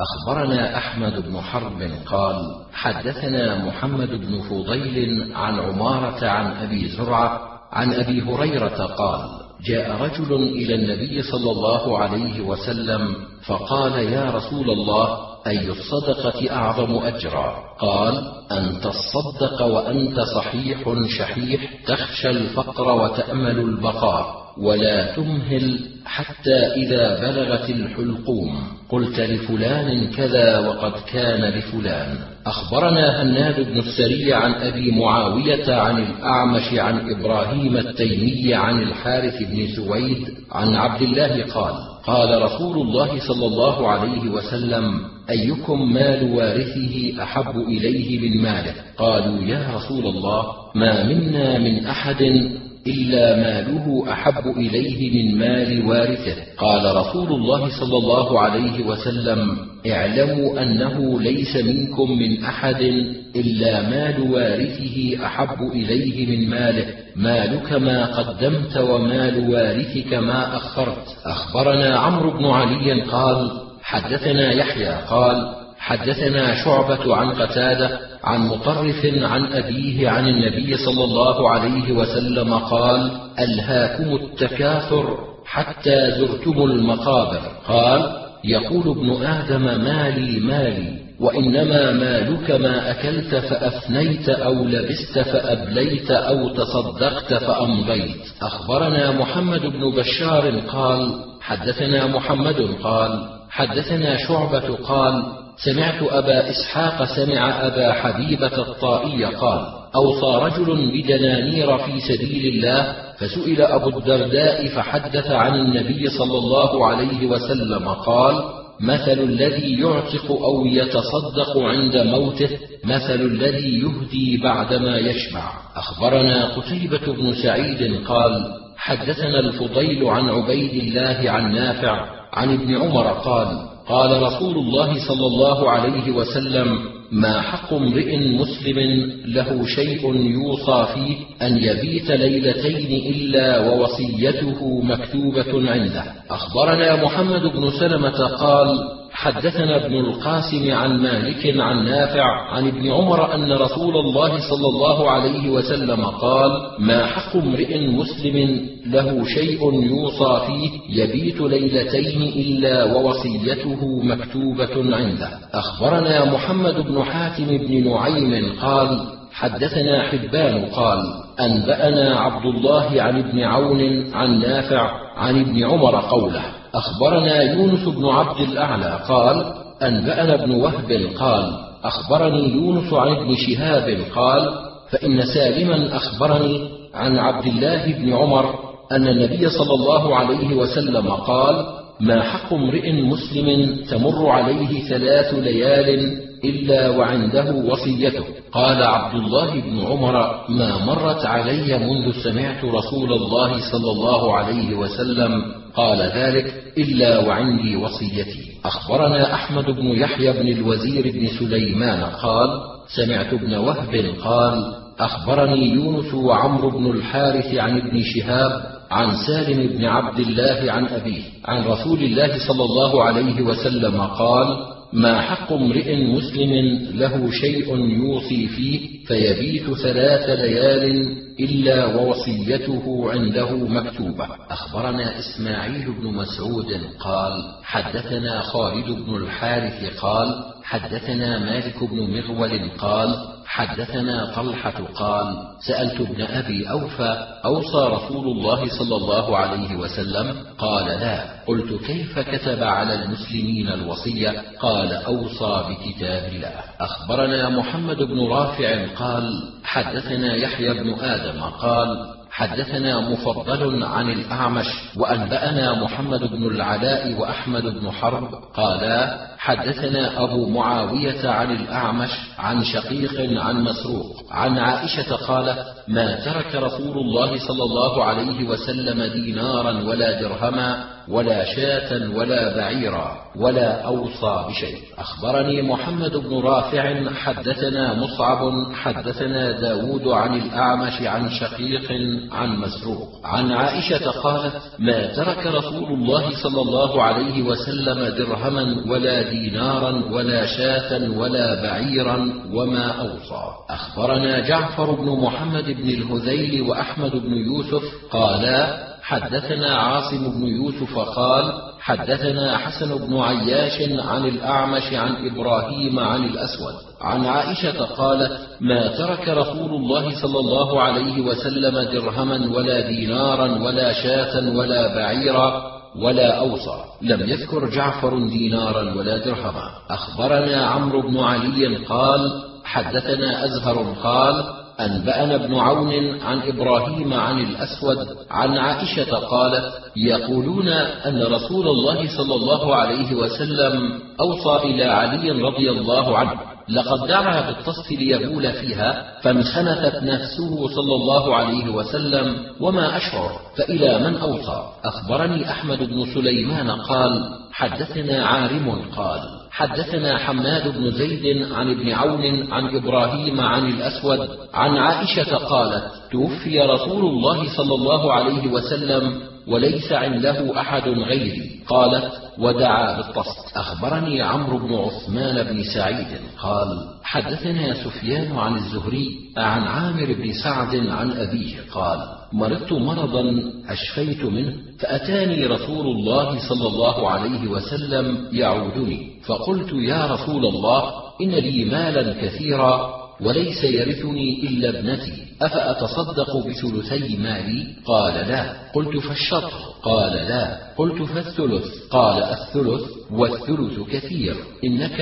أخبرنا أحمد بن حرب قال حدثنا محمد بن فضيل عن عمارة عن أبي زرعة عن أبي هريرة قال جاء رجل إلى النبي صلى الله عليه وسلم فقال يا رسول الله أي الصدقة أعظم أجرا؟ قال أن تصدق وأنت صحيح شحيح تخشى الفقر وتأمل البقاء. ولا تمهل حتى إذا بلغت الحلقوم. قلت لفلان كذا وقد كان لفلان. أخبرنا هناد بن السري عن أبي معاوية عن الأعمش عن إبراهيم التيمي عن الحارث بن سويد عن عبد الله قال قال رسول الله صلى الله عليه وسلم أيكم مال وارثه أحب إليه من ماله؟ قالوا يا رسول الله ما منا من أحد إلا ماله أحب إليه من مال وارثه. قال رسول الله صلى الله عليه وسلم اعلموا أنه ليس منكم من أحد إلا مال وارثه أحب إليه من ماله. مالك ما قدمت ومال وارثك ما أخرت. أخبرنا عمرو بن علي قال حدثنا يحيى قال حدثنا شعبة عن قتادة عن مطرف عن أبيه عن النبي صلى الله عليه وسلم قال: ألهاكم التكاثر حتى زرتم المقابر، قال: يقول ابن آدم مالي مالي وإنما مالك ما أكلت فأفنيت أو لبست فأبليت أو تصدقت فأمضيت. أخبرنا محمد بن بشار قال: حدثنا محمد قال: حدثنا شعبة قال: سمعت أبا إسحاق سمع أبا حبيبة الطائي قال أوصى رجل بدنانير في سبيل الله فسئل أبو الدرداء فحدث عن النبي صلى الله عليه وسلم قال مثل الذي يعتق أو يتصدق عند موته مثل الذي يهدي بعدما يشبع. أخبرنا قتيبة بن سعيد قال حدثنا الفضيل عن عبيد الله عن نافع عن ابن عمر قال قال رسول الله صلى الله عليه وسلم ما حق امرئ مسلم له شيء يوصى فيه أن يبيت ليلتين إلا ووصيته مكتوبة عنده. أخبرنا محمد بن سلمة قال حدثنا ابن القاسم عن مالك عن نافع عن ابن عمر أن رسول الله صلى الله عليه وسلم قال ما حق امرئ مسلم له شيء يوصى فيه يبيت ليلتين إلا ووصيته مكتوبة عنده. أخبرنا محمد بن حاتم بن نعيم قال حدثنا حبان قال أنبأنا عبد الله عن ابن عون عن نافع عن ابن عمر قوله أخبرنا يونس بن عبد الأعلى قال أنبأنا ابن وهب قال أخبرني يونس عن ابن شهاب قال فإن سالما أخبرني عن عبد الله بن عمر أن النبي صلى الله عليه وسلم قال ما حق امرئ مسلم تمر عليه ثلاث ليال إلا وعنده وصيته. قال عبد الله بن عمر ما مرت علي منذ سمعت رسول الله صلى الله عليه وسلم قال ذلك إلا وعندي وصيتي. أخبرنا أحمد بن يحيى بن الوزير بن سليمان قال سمعت ابن وهب قال أخبرني يونس وعمرو بن الحارث عن ابن شهاب عن سالم بن عبد الله عن أبيه عن رسول الله صلى الله عليه وسلم قال ما حق امرئ مسلم له شيء يوصي فيه فيبيت ثلاث ليال إلا ووصيته عنده مكتوبة. أخبرنا إسماعيل بن مسعود قال حدثنا خالد بن الحارث قال حدثنا مالك بن مغول قال حدثنا طلحة قال: سألت ابن أبي أوفى: أوصى رسول الله صلى الله عليه وسلم؟ قال: لا. قلت: كيف كتب على المسلمين الوصية؟ قال: أوصى بكتاب الله. أخبرنا محمد بن رافع قال: حدثنا يحيى بن آدم قال: حدثنا مفضل عن الأعمش وأنبأنا محمد بن العلاء وأحمد بن حرب قالا حدثنا أبو معاوية عن الأعمش عن شقيق عن مسروق عن عائشة قال ما ترك رسول الله صلى الله عليه وسلم دينارا ولا درهما ولا شاة ولا بعيرا ولا أوصى بشيء. أخبرني محمد بن رافع حدثنا مصعب حدثنا داود عن الأعمش عن شقيق عن مسروق. عن عائشة قالت ما ترك رسول الله صلى الله عليه وسلم درهما ولا دينارا ولا شاة ولا بعيرا وما أوصى. أخبرنا جعفر بن محمد بن الهذيل وأحمد بن يوسف قالا حدثنا عاصم بن يوسف قال حدثنا حسن بن عياش عن الأعمش عن إبراهيم عن الأسود. عن عائشة قالت ما ترك رسول الله صلى الله عليه وسلم درهما ولا دينارا ولا شاة ولا بعيرا ولا أوصى. لم يذكر جعفر دينارا ولا درهما. أخبرنا عمرو بن علي قال حدثنا أزهر قال أنبأنا ابن عون عن إبراهيم عن الأسود عن عائشة قالت يقولون أن رسول الله صلى الله عليه وسلم أوصى إلى علي رضي الله عنه لقد دعا بالطست ليبول فيها فانخنثت نفسه صلى الله عليه وسلم وما أشعر فإلى من أوصى؟ أخبرني أحمد بن سليمان قال حدثنا عارم قال. حدثنا حماد بن زيد عن ابن عون عن إبراهيم عن الأسود عن عائشة قالت توفي رسول الله صلى الله عليه وسلم وليس عنده أحد غيري. قالت ودعا بالطست أخبرني عمرو بن عثمان بن سعيد. قال حدثنا سفيان عن الزهري عن عامر بن سعد عن أبيه. قال مرضت مرضا أشفيت منه فأتاني رسول الله صلى الله عليه وسلم يعودني فقلت يا رسول الله إن لي مالا كثيرا وليس يرثني إلا ابنتي أفأتصدق بثلثي مالي؟ قال لا. قلت فالشطر؟ قال لا. قلت فالثلث؟ قال الثلث والثلث كثير. إنك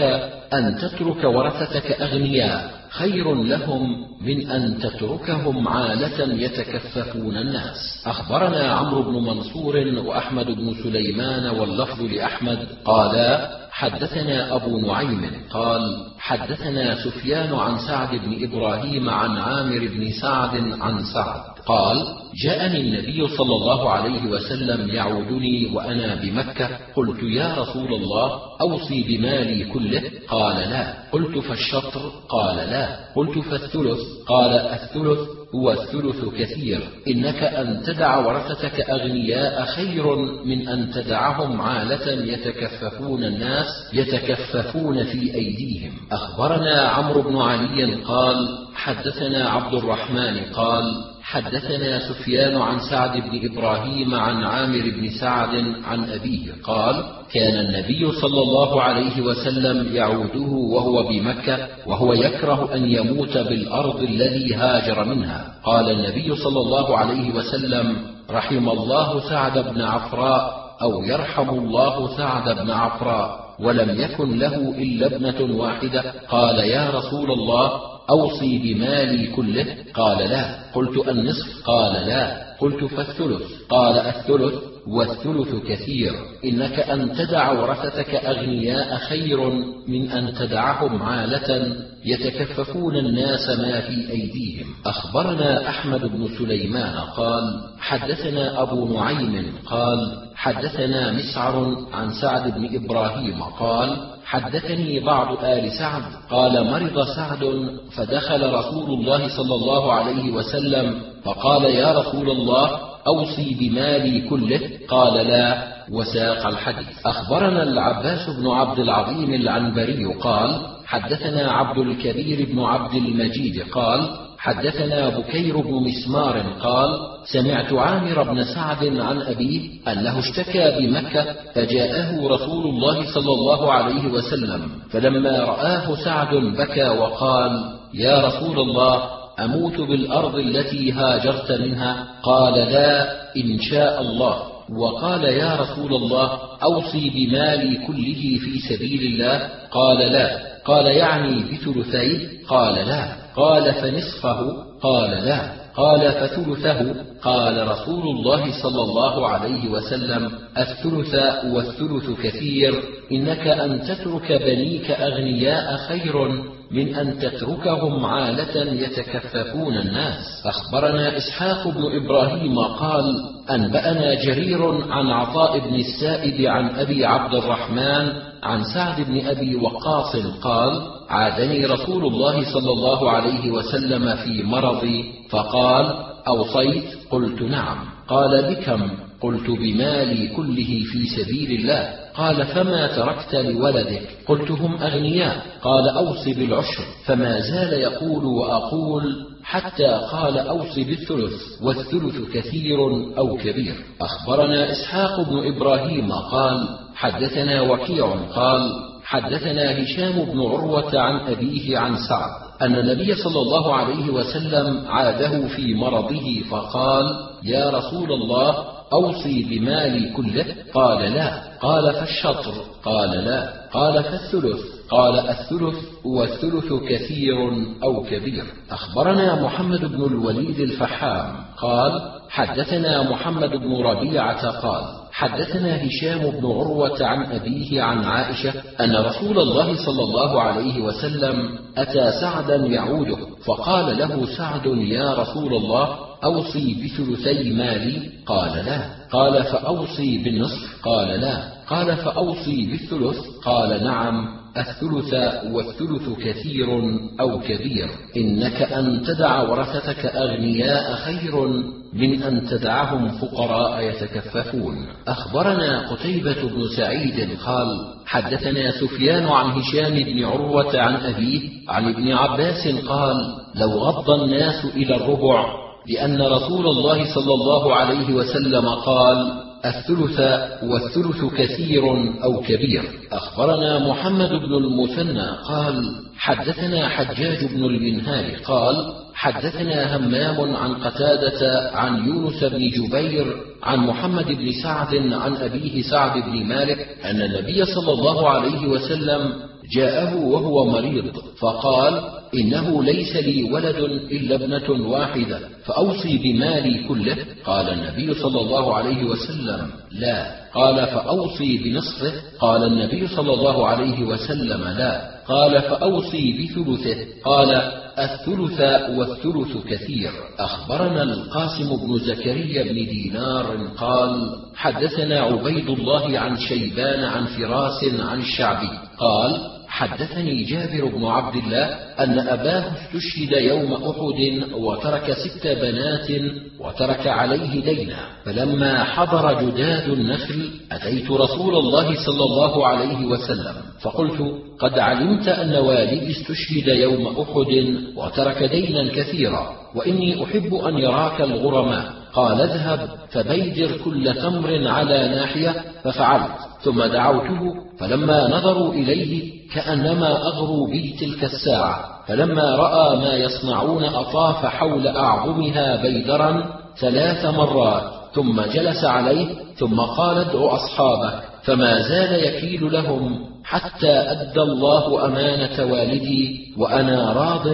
أن تترك ورثتك أغنياء خير لهم من أن تتركهم عالة يتكففون الناس. أخبرنا عمرو بن منصور وأحمد بن سليمان واللفظ لأحمد. قالا حدثنا أبو نعيم قال حدثنا سفيان عن سعد بن إبراهيم عن عامر بن سعد عن سعد قال جاءني النبي صلى الله عليه وسلم يعودني وأنا بمكة قلت يا رسول الله أوصي بمالي كله؟ قال لا. قلت فالشطر؟ قال لا. قلت فالثلث؟ قال الثلث. هو الثلث كثير. إنك أن تدع ورثتك أغنياء خير من أن تدعهم عالة يتكففون الناس يتكففون في أيديهم. أخبرنا عمرو بن علي قال حدثنا عبد الرحمن قال حدثنا سفيان عن سعد بن إبراهيم عن عامر بن سعد عن أبيه قال كان النبي صلى الله عليه وسلم يعوده وهو بمكة وهو يكره أن يموت بالأرض الذي هاجر منها. قال النبي صلى الله عليه وسلم رحم الله سعد بن عفراء أو يرحم الله سعد بن عفراء ولم يكن له إلا ابنة واحدة. قال يا رسول الله أوصي بمالي كله. قال لا. قلت النصف. قال لا. قلت فالثلث. قال الثلث والثلث كثير. إنك أن تدع ورثتك أغنياء خير من أن تدعهم عالة يتكففون الناس ما في أيديهم. أخبرنا أحمد بن سليمان قال حدثنا أبو نعيم قال حدثنا مسعر عن سعد بن إبراهيم قال حدثني بعض آل سعد قال مرض سعد فدخل رسول الله صلى الله عليه وسلم فقال يا رسول الله أوصي بمالي كله؟ قال لا وساق الحديث. أخبرنا العباس بن عبد العظيم العنبري قال حدثنا عبد الكبير بن عبد المجيد قال حدثنا بكير بن مسمار قال سمعت عامر بن سعد عن أبيه أنه اشتكى بمكة فجاءه رسول الله صلى الله عليه وسلم فلما رآه سعد بكى وقال يا رسول الله أموت بالأرض التي هاجرت منها؟ قال لا إن شاء الله. وقال يا رسول الله أوصي بمالي كله في سبيل الله؟ قال لا. قال يعني بثلثيه؟ قال لا. قال فنصفه قال لا. قال فثلثه قال رسول الله صلى الله عليه وسلم الثلث والثلث كثير إنك أن تترك بنيك أغنياء خير من أن تتركهم عالة يتكففون الناس. أخبرنا إسحاق بن إبراهيم قال أنبأنا جرير عن عطاء بن السائب عن أبي عبد الرحمن عن سعد بن أبي وقاص قال عادني رسول الله صلى الله عليه وسلم في مرضي فقال أوصيت؟ قلت نعم. قال بكم؟ قلت بمالي كله في سبيل الله. قال فما تركت لولدك؟ قلت هم أغنياء. قال أوص بالعشر. فما زال يقول وأقول حتى قال أوص بالثلث والثلث كثير أو كبير. أخبرنا إسحاق بن إبراهيم قال حدثنا وكيع قال حدثنا هشام بن عروة عن أبيه عن سعد أن النبي صلى الله عليه وسلم عاده في مرضه فقال يا رسول الله أوصي بمالي كله؟ قال لا. قال فالشطر؟ قال لا. قال فالثلث؟ قال الثلث والثلث كثير أو كبير. أخبرنا محمد بن الوليد الفحام. قال حدثنا محمد بن ربيعة قال حدثنا هشام بن عروة عن أبيه عن عائشة أن رسول الله صلى الله عليه وسلم أتى سعدا يعوده فقال له سعد يا رسول الله أوصي بثلثي مالي؟ قال لا. قال فأوصي بالنصف؟ قال لا. قال فأوصي بالثلث؟ قال نعم. الثلث والثلث كثير أو كبير. إنك أن تدع ورثتك أغنياء خير من أن تدعهم فقراء يتكففون. أخبرنا قتيبة بن سعيد قال حدثنا سفيان عن هشام بن عروة عن أبيه عن ابن عباس قال لو غض الناس إلى الربع لأن رسول الله صلى الله عليه وسلم قال الثلث والثلث كثير أو كبير. أخبرنا محمد بن المثنى قال حدثنا حجاج بن المنهال قال حدثنا همام عن قتادة عن يونس بن جبير عن محمد بن سعد عن أبيه سعد بن مالك أن النبي صلى الله عليه وسلم جاءه وهو مريض فقال إنه ليس لي ولد إلا ابنة واحدة فأوصي بمالي كله؟ قال النبي صلى الله عليه وسلم لا. قال فأوصي بنصفه؟ قال النبي صلى الله عليه وسلم لا. قال فأوصي بثلثه. قال الثلث والثلث كثير. أخبرنا القاسم بن زكريا بن دينار قال حدثنا عبيد الله عن شيبان عن فراس عن الشعبي. قال حدثني جابر بن عبد الله أن أباه استشهد يوم أحد وترك ست بنات وترك عليه دينا. فلما حضر جداد النخل أتيت رسول الله صلى الله عليه وسلم. فقلت قد علمت أن والدي استشهد يوم أحد وترك دينا كثيرا وإني أحب أن يراك الغرماء. قال اذهب فبيدر كل تمر على ناحية. ففعلت ثم دعوته فلما نظروا إليه كأنما أغروا بي تلك الساعة. فلما رأى ما يصنعون أطاف حول أعظمها بيدرا ثلاث مرات ثم جلس عليه ثم قال ادع أصحابك. فما زال يكيل لهم حتى أدى الله أمانة والدي وأنا راض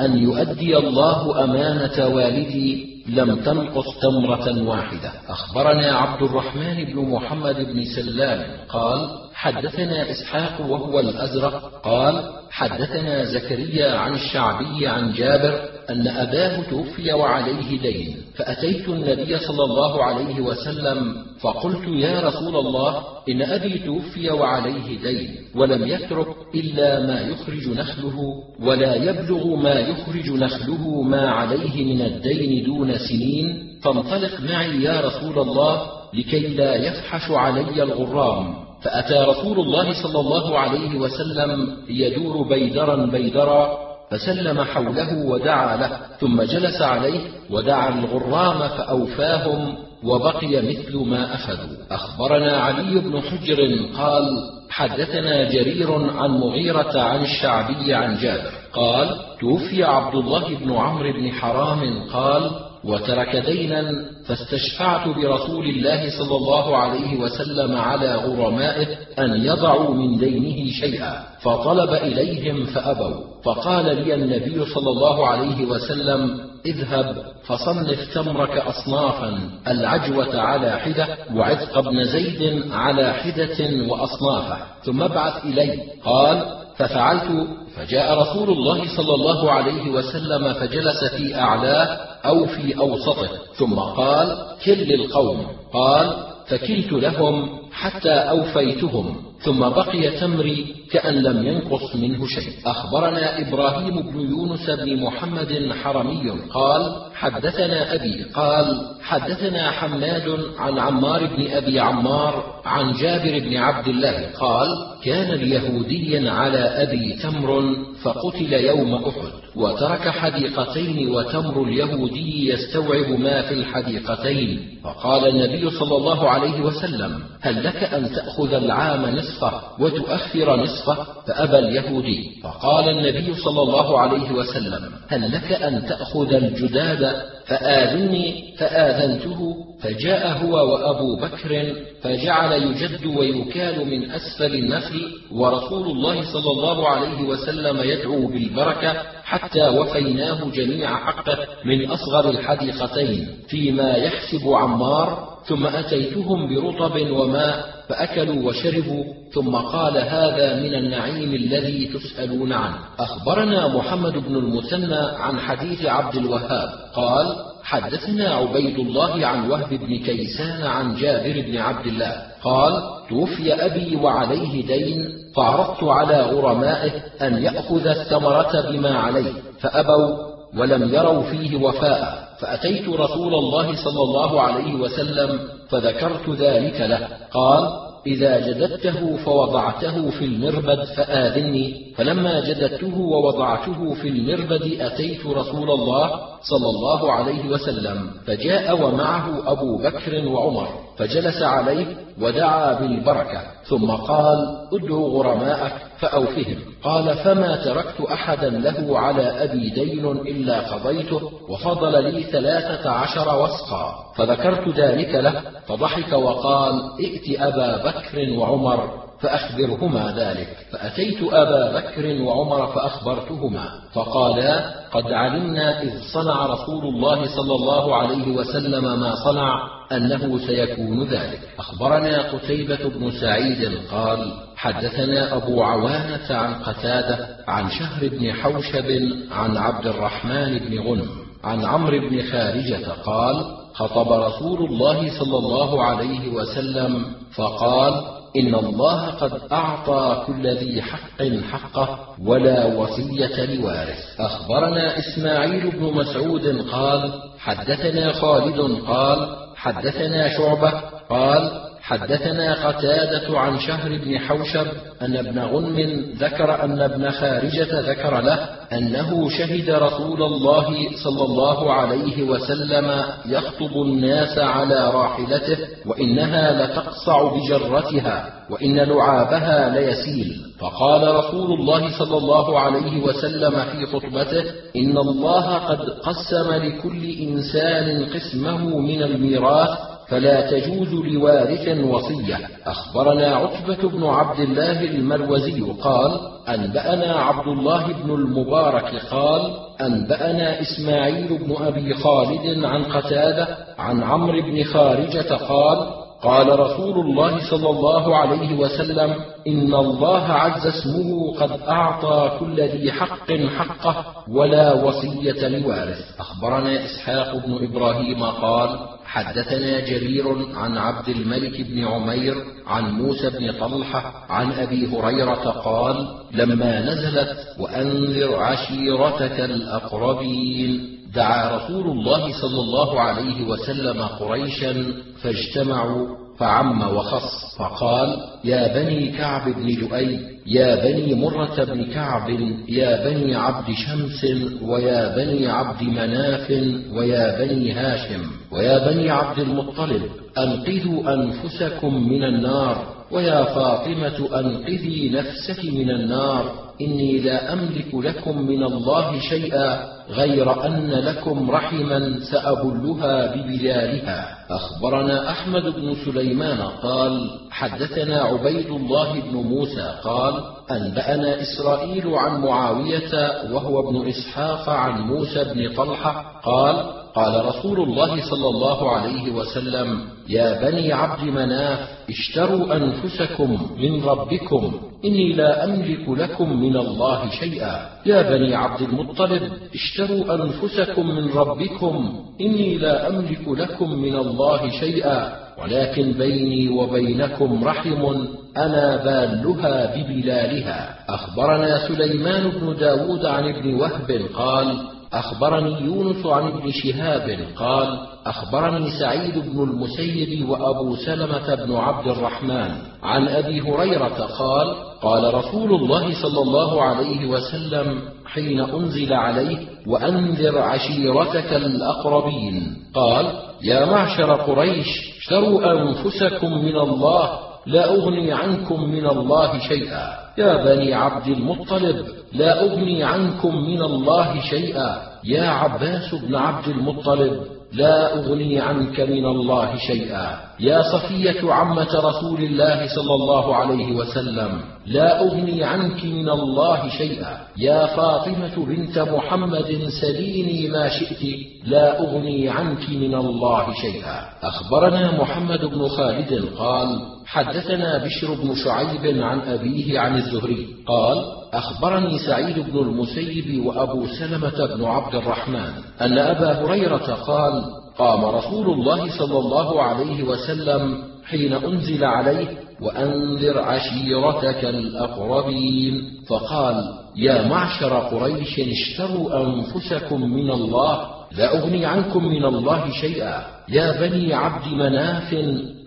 أن يؤدي الله أمانة والدي لم تنقص تمرة واحدة. أخبرنا عبد الرحمن بن محمد بن سلام قال حدثنا إسحاق وهو الأزرق قال حدثنا زكريا عن الشعبي عن جابر أن أباه توفي وعليه دين فأتيت النبي صلى الله عليه وسلم فقلت يا رسول الله إن أبي توفي وعليه دين ولم يترك إلا ما يخرج نخله ولا يبلغ ما يخرج نخله ما عليه من الدين دون سنين فانطلق معي يا رسول الله لكي لا يفحش علي الغرام. فأتى رسول الله صلى الله عليه وسلم يدور بيدرا بيدرا فسلم حوله ودعا له ثم جلس عليه ودعا الغرام فأوفاهم وبقي مثل ما أخذوا. أخبرنا علي بن حجر قال حدثنا جرير عن مغيرة عن الشعبي عن جابر قال توفي عبد الله بن عمرو بن حرام قال وترك دينا فاستشفعت برسول الله صلى الله عليه وسلم على غرمائه أن يضعوا من دينه شيئا فطلب إليهم فأبوا. فقال لي النبي صلى الله عليه وسلم اذهب فصنف تمرك اصنافا العجوة على حدة وعتق ابن زيد على حدة وأصنافه ثم ابعث إلي. قال ففعلت فجاء رسول الله صلى الله عليه وسلم فجلس في أعلاه أو في أوسطه ثم قال كل القوم. قال فكلت لهم حتى أوفيتهم. ثم بقي تمري كأن لم ينقص منه شيء. أخبرنا إبراهيم بن يونس بن محمد حرمي قال حدثنا أبي قال حدثنا حماد عن عمار بن أبي عمار عن جابر بن عبد الله قال كان اليهودي على أبي تمر فقتل يوم أحد وترك حديقتين وتمر اليهودي يستوعب ما في الحديقتين. فقال النبي صلى الله عليه وسلم هل لك أن تأخذ العام نصفه وتؤخر نصفه؟ فأبى اليهودي. فقال النبي صلى الله عليه وسلم هل لك أن تأخذ الجداد؟ فآذني فآذنته فجاء هو وأبو بكر فجعل يجد ويكال من أسفل النخل ورسول الله صلى الله عليه وسلم يدعو بالبركة حتى وفيناه جميع حقه من أصغر الحديقتين فيما يحسب عمار ثم أتيتهم برطب وماء فأكلوا وشربوا ثم قال هذا من النعيم الذي تسألون عنه. أخبرنا محمد بن المثنى عن حديث عبد الوهاب قال حدثنا عبيد الله عن وهب بن كيسان عن جابر بن عبد الله قال توفي أبي وعليه دين فعرضت على غرمائه أن يأخذ الثمرة بما عليه فأبوا ولم يروا فيه وفاء. فأتيت رسول الله صلى الله عليه وسلم فذكرت ذلك له. قال إذا جددته فوضعته في المربد فآذني. فلما جددته ووضعته في المربد أتيت رسول الله صلى الله عليه وسلم فجاء ومعه أبو بكر وعمر فجلس عليه ودعا بالبركة ثم قال ادعوا غرماءك فأوفهم. قال فما تركت أحدا له على أبي دين إلا قضيته وفضل لي ثلاثة عشر وسقا. فذكرت ذلك له فضحك وقال ائت أبا بكر وعمر. فأخبرهما ذلك. فأتيت أبا بكر وعمر فأخبرتهما فقالا قد علمنا إذ صنع رسول الله صلى الله عليه وسلم ما صنع أنه سيكون ذلك. أخبرنا قتيبة بن سعيد قال حدثنا أبو عوانة عن قتادة عن شهر بن حوشب عن عبد الرحمن بن غنم عن عمرو بن خارجة قال خطب رسول الله صلى الله عليه وسلم فقال إن الله قد أعطى كل ذي حق حقه ولا وصية لوارث أخبرنا إسماعيل بن مسعود قال حدثنا خالد قال حدثنا شعبة قال حدثنا قتادة عن شهر بن حوشب أن ابن غنم ذكر أن ابن خارجة ذكر له أنه شهد رسول الله صلى الله عليه وسلم يخطب الناس على راحلته وإنها لتقصع بجرتها وإن لعابها ليسيل. فقال رسول الله صلى الله عليه وسلم في خطبته إن الله قد قسم لكل إنسان قسمه من الميراث فلا تجوز لوارث وصية. أخبرنا عتبة بن عبد الله المروزي قال أنبأنا عبد الله بن المبارك قال أنبأنا إسماعيل بن أبي خالد عن قتادة عن عمرو بن خارجة قال قال رسول الله صلى الله عليه وسلم إن الله عز اسمه قد أعطى كل ذي حق حقه ولا وصية لوارث. أخبرنا إسحاق بن إبراهيم قال حدثنا جرير عن عبد الملك بن عمير عن موسى بن طلحة عن أبي هريرة قال لما نزلت وأنذر عشيرتك الأقربين. دعا رسول الله صلى الله عليه وسلم قريشا فاجتمعوا فعم وخص فقال يا بني كعب بن لؤي يا بني مرة بن كعب يا بني عبد شمس ويا بني عبد مناف ويا بني هاشم ويا بني عبد المطلب أنقذوا أنفسكم من النار ويا فاطمة أنقذي نفسك من النار. إني لا أملك لكم من الله شيئا غير أن لكم رحما سأبلها ببلالها. أخبرنا أحمد بن سليمان قال حدثنا عبيد الله بن موسى قال أنبأنا إسرائيل عن معاوية وهو ابن إسحاق عن موسى بن طلحة قال قال رسول الله صلى الله عليه وسلم يا بني عبد مناف اشتروا أنفسكم من ربكم إني لا أملك لكم من الله شيئا. يا بني عبد المطلب اشتروا أنفسكم من ربكم إني لا أملك لكم من الله شيئا. ولكن بيني وبينكم رحم أنا بالها ببلالها. أخبرنا سليمان بن داود عن ابن وهب قال أخبرني يونس عن ابن شهاب قال أخبرني سعيد بن المسيب وأبو سلمة بن عبد الرحمن عن أبي هريرة قال قال رسول الله صلى الله عليه وسلم حين أنزل عليه وأنذر عشيرتك الأقربين. قال يا معشر قريش اشتروا أنفسكم من الله لا أغني عنكم من الله شيئا. يا بني عبد المطلب لا أغني عنكم من الله شيئا. يا عباس بن عبد المطلب لا أغني عنك من الله شيئا. يا صفية عمة رسول الله صلى الله عليه وسلم لا أغني عنك من الله شيئا. يا فاطمة بنت محمد سليني ما شئت لا أغني عنك من الله شيئا. أخبرنا محمد بن خالد قال حدثنا بشر بن شعيب عن أبيه عن الزهري. قال أخبرني سعيد بن المسيب وأبو سلمة بن عبد الرحمن أن أبا هريرة قال قام رسول الله صلى الله عليه وسلم حين أنزل عليه وأنذر عشيرتك الأقربين. فقال يا معشر قريش اشتروا أنفسكم من الله لا أغني عنكم من الله شيئا. يا بني عبد مناف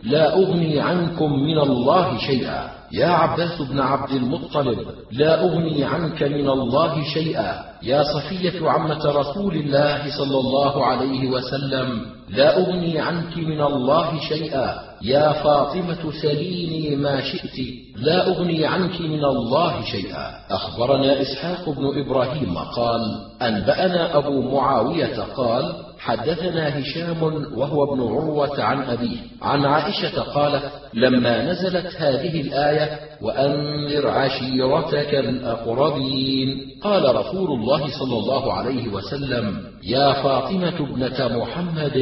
لا أغني عنكم من الله شيئا. يا عباس بن عبد المطلب لا أغني عنك من الله شيئا. يا صفية عمة رسول الله صلى الله عليه وسلم لا أغني عنك من الله شيئا. يا فاطمة سليني ما شئت لا أغني عنك من الله شيئا. أخبرنا إسحاق بن إبراهيم قال أنبأنا أبو معاوية قال حدثنا هشام وهو ابن عروة عن أبيه. عن عائشة قالت لما نزلت هذه الآية وأنذر عشيرتك الأقربين. قال رسول الله صلى الله عليه وسلم يا فاطمة ابنة محمد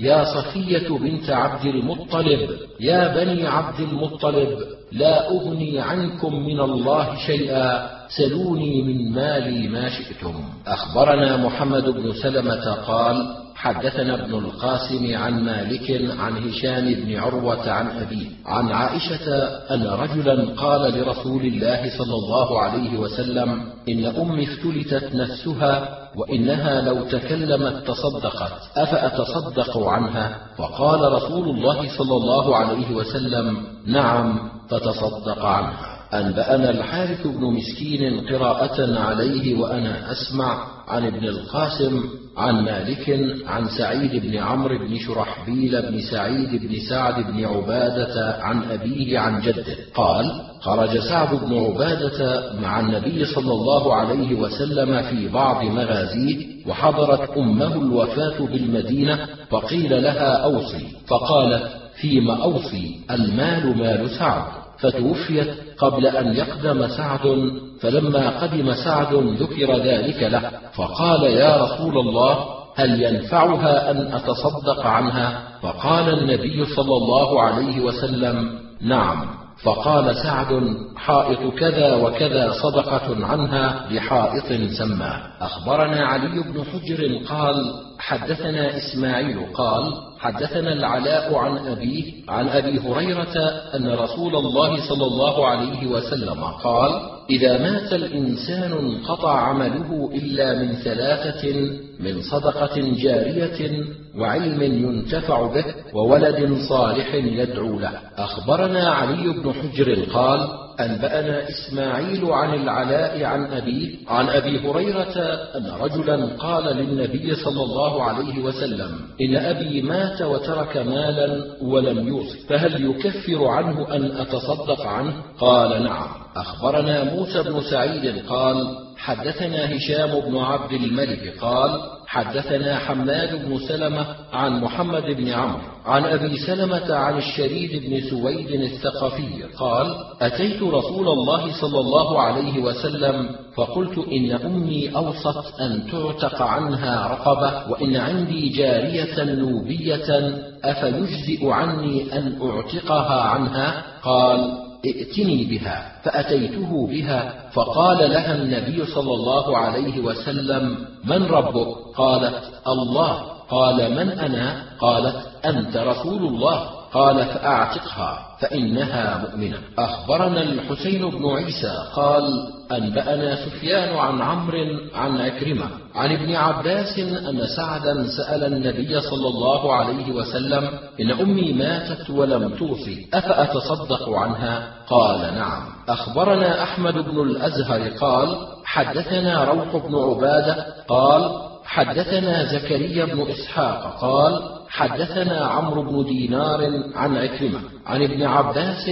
يا صفية بنت عبد المطلب يا بني عبد المطلب لا أغني عنكم من الله شيئا سلوني من مالي ما شئتم. أخبرنا محمد بن سلمة قال حدثنا ابن القاسم عن مالك عن هشام بن عروة عن أبيه عن عائشة أن رجلا قال لرسول الله صلى الله عليه وسلم إن أمي افتلتت نفسها وإنها لو تكلمت تصدقت. أفأتصدق عنها؟ فقال رسول الله صلى الله عليه وسلم نعم فتصدق عنها. أنبأنا الحارث بن مسكين قراءة عليه وأنا أسمع عن ابن القاسم عن مالك عن سعيد بن عمرو بن شرحبيل بن سعيد بن سعد بن عبادة عن أبيه عن جده. قال خرج سعد بن عبادة مع النبي صلى الله عليه وسلم في بعض مغازيه وحضرت أمه الوفاة بالمدينة فقيل لها أوصي. فقالت فيم أوصي المال مال سعد. فتوفيت قبل أن يقدم سعد فلما قدم سعد ذكر ذلك له فقال يا رسول الله هل ينفعها أن أتصدق عنها؟ فقال النبي صلى الله عليه وسلم نعم. فقال سعد حائط كذا وكذا صدقة عنها لحائط سماه. أخبرنا علي بن حجر قال حدثنا إسماعيل قال حدثنا العلاء عن أبيه عن أبي هريرة أن رسول الله صلى الله عليه وسلم قال إذا مات الإنسان انقطع عمله إلا من ثلاثة من صدقة جارية وعلم ينتفع به وولد صالح يدعو له. أخبرنا علي بن حجر قال أنبأنا إسماعيل عن العلاء عن أبيه عن أبي هريرة أن رجلا قال للنبي صلى الله عليه وسلم إن أبي مات وترك مالا ولم يوصي فهل يكفر عنه أن أتصدق عنه؟ قال نعم. أخبرنا موسى بن سعيد قال حدثنا هشام بن عبد الملك قال حدثنا حماد بن سلمة عن محمد بن عمرو عن أبي سلمة عن الشريد بن سويد الثقفي قال أتيت رسول الله صلى الله عليه وسلم فقلت إن أمي أوصت أن تعتق عنها رقبة وإن عندي جارية نوبية أفيجزئ عني أن أعتقها عنها؟ قال ائتني بها فأتيته بها فقال لها النبي صلى الله عليه وسلم من ربك؟ قالت الله. قال من أنا؟ قالت أنت رسول الله. قال فأعتقها فإنها مؤمنة. أخبرنا الحسين بن عيسى قال أنبأنا سفيان عن عمرو عن عكرمة عن ابن عباس أن سعدا سأل النبي صلى الله عليه وسلم إن أمي ماتت ولم توصي أفأتصدق عنها؟ قال نعم. أخبرنا أحمد بن الأزهر قال حدثنا روح بن عبادة قال حدثنا زكريا بن إسحاق قال حدثنا عمرو بن دينار عن عكرمة عن ابن عباس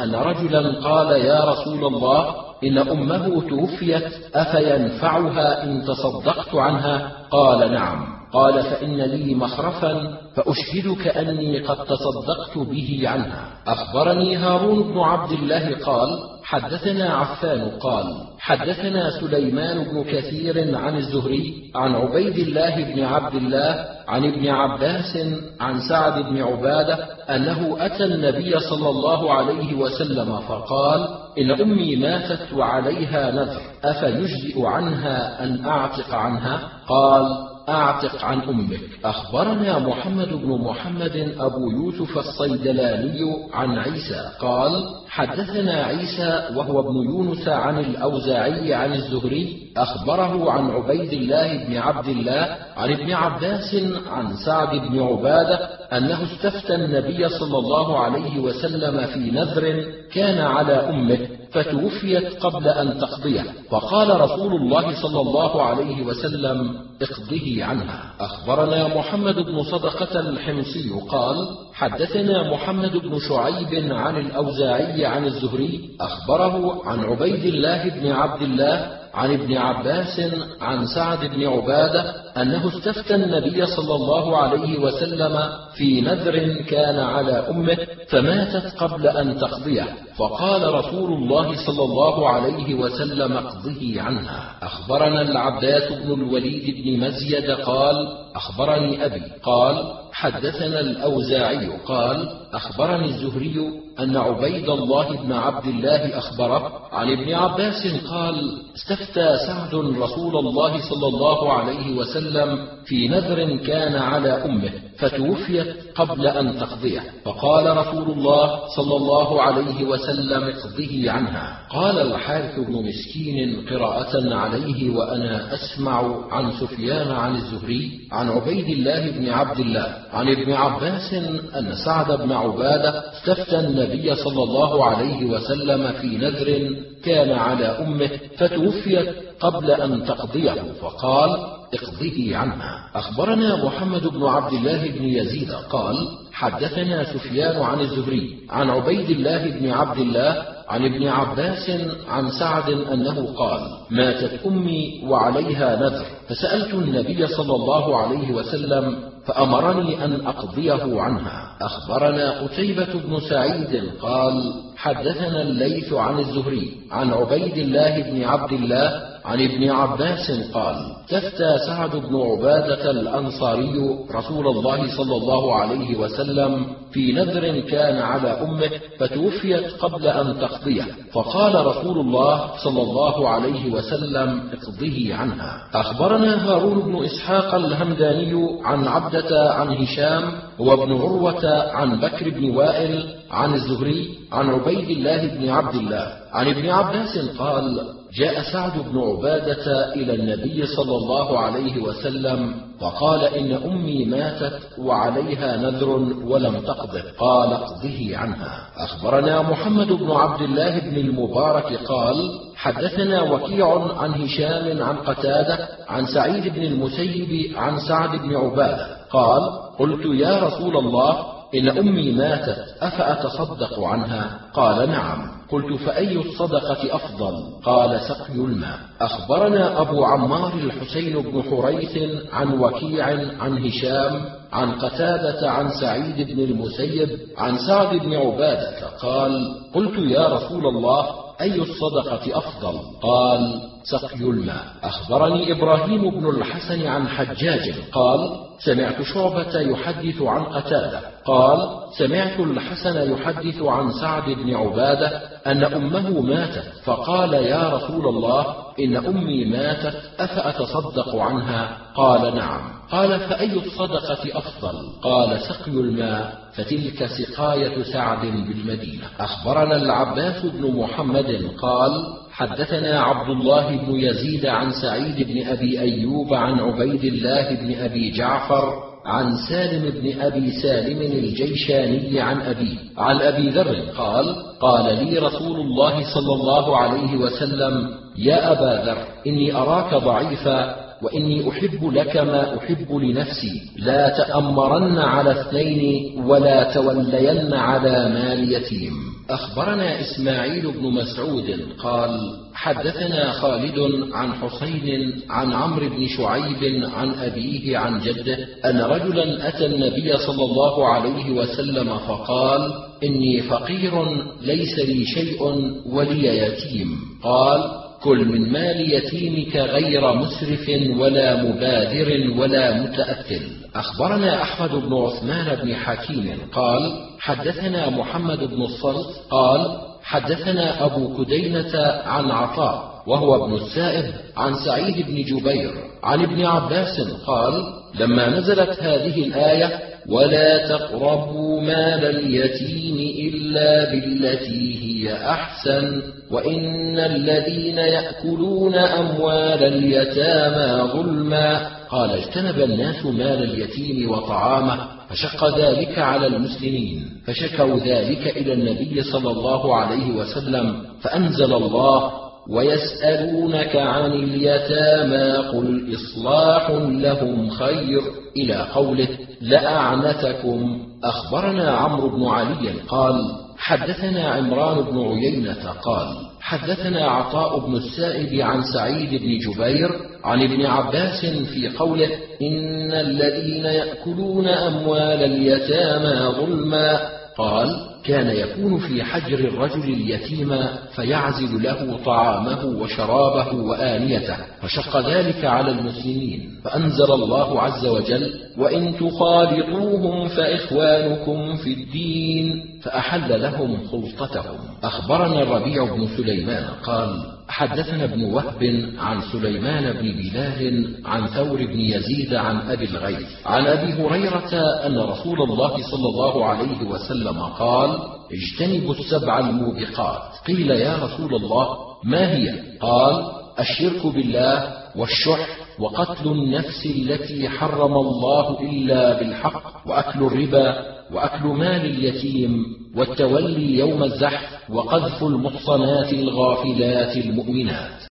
أن رجلا قال يا رسول الله إن أمه توفيت أفينفعها إن تصدقت عنها؟ قال نعم. قال فإن لي مخرفا فأشهدك أني قد تصدقت به عنها. أخبرني هارون بن عبد الله قال حدثنا عفان قال حدثنا سليمان بن كثير عن الزهري عن عبيد الله بن عبد الله عن ابن عباس عن سعد بن عبادة أنه أتى النبي صلى الله عليه وسلم فقال إن أمي ماتت وعليها نذر أفيجزئ عنها أن أعتق عنها؟ قال أعتق عن أمك. أخبرنا محمد بن محمد أبو يوسف الصيدلاني عن عيسى. قال حدثنا عيسى وهو ابن يونس عن الأوزاعي عن الزهري أخبره عن عبيد الله بن عبد الله عن ابن عباس عن سعد بن عبادة أنه استفتى النبي صلى الله عليه وسلم في نذر كان على أمه فتوفيت قبل أن تقضيه. فقال رسول الله صلى الله عليه وسلم اقضه عنها. أخبرنا محمد بن صدقة الحمصي قال حدثنا محمد بن شعيب عن الأوزاعي عن الزهري أخبره عن عبيد الله بن عبد الله عن ابن عباس عن سعد بن عبادة أنه استفتى النبي صلى الله عليه وسلم في نذر كان على أمه فماتت قبل أن تقضيه. فقال رسول الله صلى الله عليه وسلم اقضه عنها. أخبرنا العباس بن الوليد بن مزيد قال أخبرني أبي. قال حدثنا الأوزاعي قال أخبرني الزهري أن عبيد الله بن عبد الله أخبره عن ابن عباس قال استفتى سعد رسول الله صلى الله عليه وسلم في نذر كان على أمه فتوفيت قبل أن تقضيه. فقال رسول الله صلى الله عليه وسلم اقضه عنها. قال الحارث بن مسكين قراءة عليه وأنا أسمع عن سفيان عن الزهري عن عبيد الله بن عبد الله عن ابن عباس أن سعد بن عبادة استفتى النبي صلى الله عليه وسلم في نذر كان على أمه فتوفيت قبل أن تقضيه فقال اقضه عنها أخبرنا محمد بن عبد الله بن يزيد قال حدثنا سفيان عن الزهري عن عبيد الله بن عبد الله عن ابن عباس عن سعد أنه قال ماتت أمي وعليها نذر. فسألت النبي صلى الله عليه وسلم فأمرني أن أقضيه عنها. أخبرنا قتيبة بن سعيد قال حدثنا الليث عن الزهري عن عبيد الله بن عبد الله عن ابن عباس قال تفتى سعد بن عبادة الأنصاري رسول الله صلى الله عليه وسلم في نذر كان على أمه فتوفيت قبل أن تقضيه فقال رسول الله صلى الله عليه وسلم اقضه عنها. أخبرنا هارون بن إسحاق الهمداني عن عبدة عن هشام وابن عروة عن بكر بن وائل عن الزهري عن عبيد الله بن عبد الله عن ابن عباس قال جاء سعد بن عبادة إلى النبي صلى الله عليه وسلم فقال إن أمي ماتت وعليها نذر ولم تقضه قال اقضه عنها. أخبرنا محمد بن عبد الله بن المبارك قال حدثنا وكيع عن هشام عن قتادة عن سعيد بن المسيب عن سعد بن عبادة قال قلت يا رسول الله ان أمي ماتت أفأتصدق عنها؟ قال نعم. قلت فأي الصدقة أفضل؟ قال سقي الماء. أخبرنا أبو عمار الحسين بن حريث عن وكيع عن هشام عن قتادة عن سعيد بن المسيب عن سعد بن عبادة قال قلت يا رسول الله أي الصدقة أفضل؟ قال سقي الماء. أخبرني إبراهيم بن الحسن عن حجاج. قال سمعت شعبة يحدث عن قتادة. قال سمعت الحسن يحدث عن سعد بن عبادة أن أمه ماتت فقال يا رسول الله إن أمي ماتت أفأتصدق عنها؟ قال نعم. قال فأي الصدقة أفضل؟ قال سقي الماء فتلك سقاية سعد بالمدينة. أخبرنا العباس بن محمد قال حدثنا عبد الله بن يزيد عن سعيد بن أبي أيوب عن عبيد الله بن أبي جعفر عن سالم بن أبي سالم الجيشاني عن أبي عن أبي ذر قال قال لي رسول الله صلى الله عليه وسلم يا أبا ذر إني أراك ضعيفا وإني أحب لك ما أحب لنفسي. لا تأمرن على اثنين ولا تولين على مال يتيم. أخبرنا إسماعيل بن مسعود قال حدثنا خالد عن حسين عن عمرو بن شعيب عن أبيه عن جده أن رجلا أتى النبي صلى الله عليه وسلم فقال إني فقير ليس لي شيء ولي يتيم. قال كل من مال يتيمك غير مسرف ولا مبادر ولا متأثل أخبرنا أحمد بن عثمان بن حكيم قال حدثنا محمد بن الصلت قال حدثنا أبو كدينة عن عطاء وهو ابن السائب عن سعيد بن جبير عن ابن عباس قال لما نزلت هذه الآية ولا تقربوا مال اليتيم إلا بالتي هي أحسن وإن الذين يأكلون أموال اليتامى ظلما. قال اجتنب الناس مال اليتيم وطعامه فشق ذلك على المسلمين فشكوا ذلك إلى النبي صلى الله عليه وسلم فأنزل الله ويسألونك عن اليتامى قل إصلاح لهم خير. إلى قوله لأعنتكم أخبرنا عمرو بن علي قال حدثنا عمران بن عيينة قال حدثنا عطاء بن السائب عن سعيد بن جبير عن ابن عباس في قوله إن الذين يأكلون أموال اليتامى ظلما قال كان يكون في حجر الرجل اليتيم فيعزل له طعامه وشرابه وآنيته فشق ذلك على المسلمين فأنزل الله عز وجل وإن تخالطوهم فإخوانكم في الدين فأحل لهم خلطتهم. أخبرنا الربيع بن سليمان قال حدثنا ابن وهب عن سليمان بن بلال عن ثور بن يزيد عن أبي الغيث عن أبي هريرة أن رسول الله صلى الله عليه وسلم قال اجتنبوا السبع الموبقات. قيل يا رسول الله ما هي؟ قال الشرك بالله والشح وقتل النفس التي حرم الله إلا بالحق وأكل الربا وأكل مال اليتيم والتولي يوم الزحف وقذف المحصنات الغافلات المؤمنات.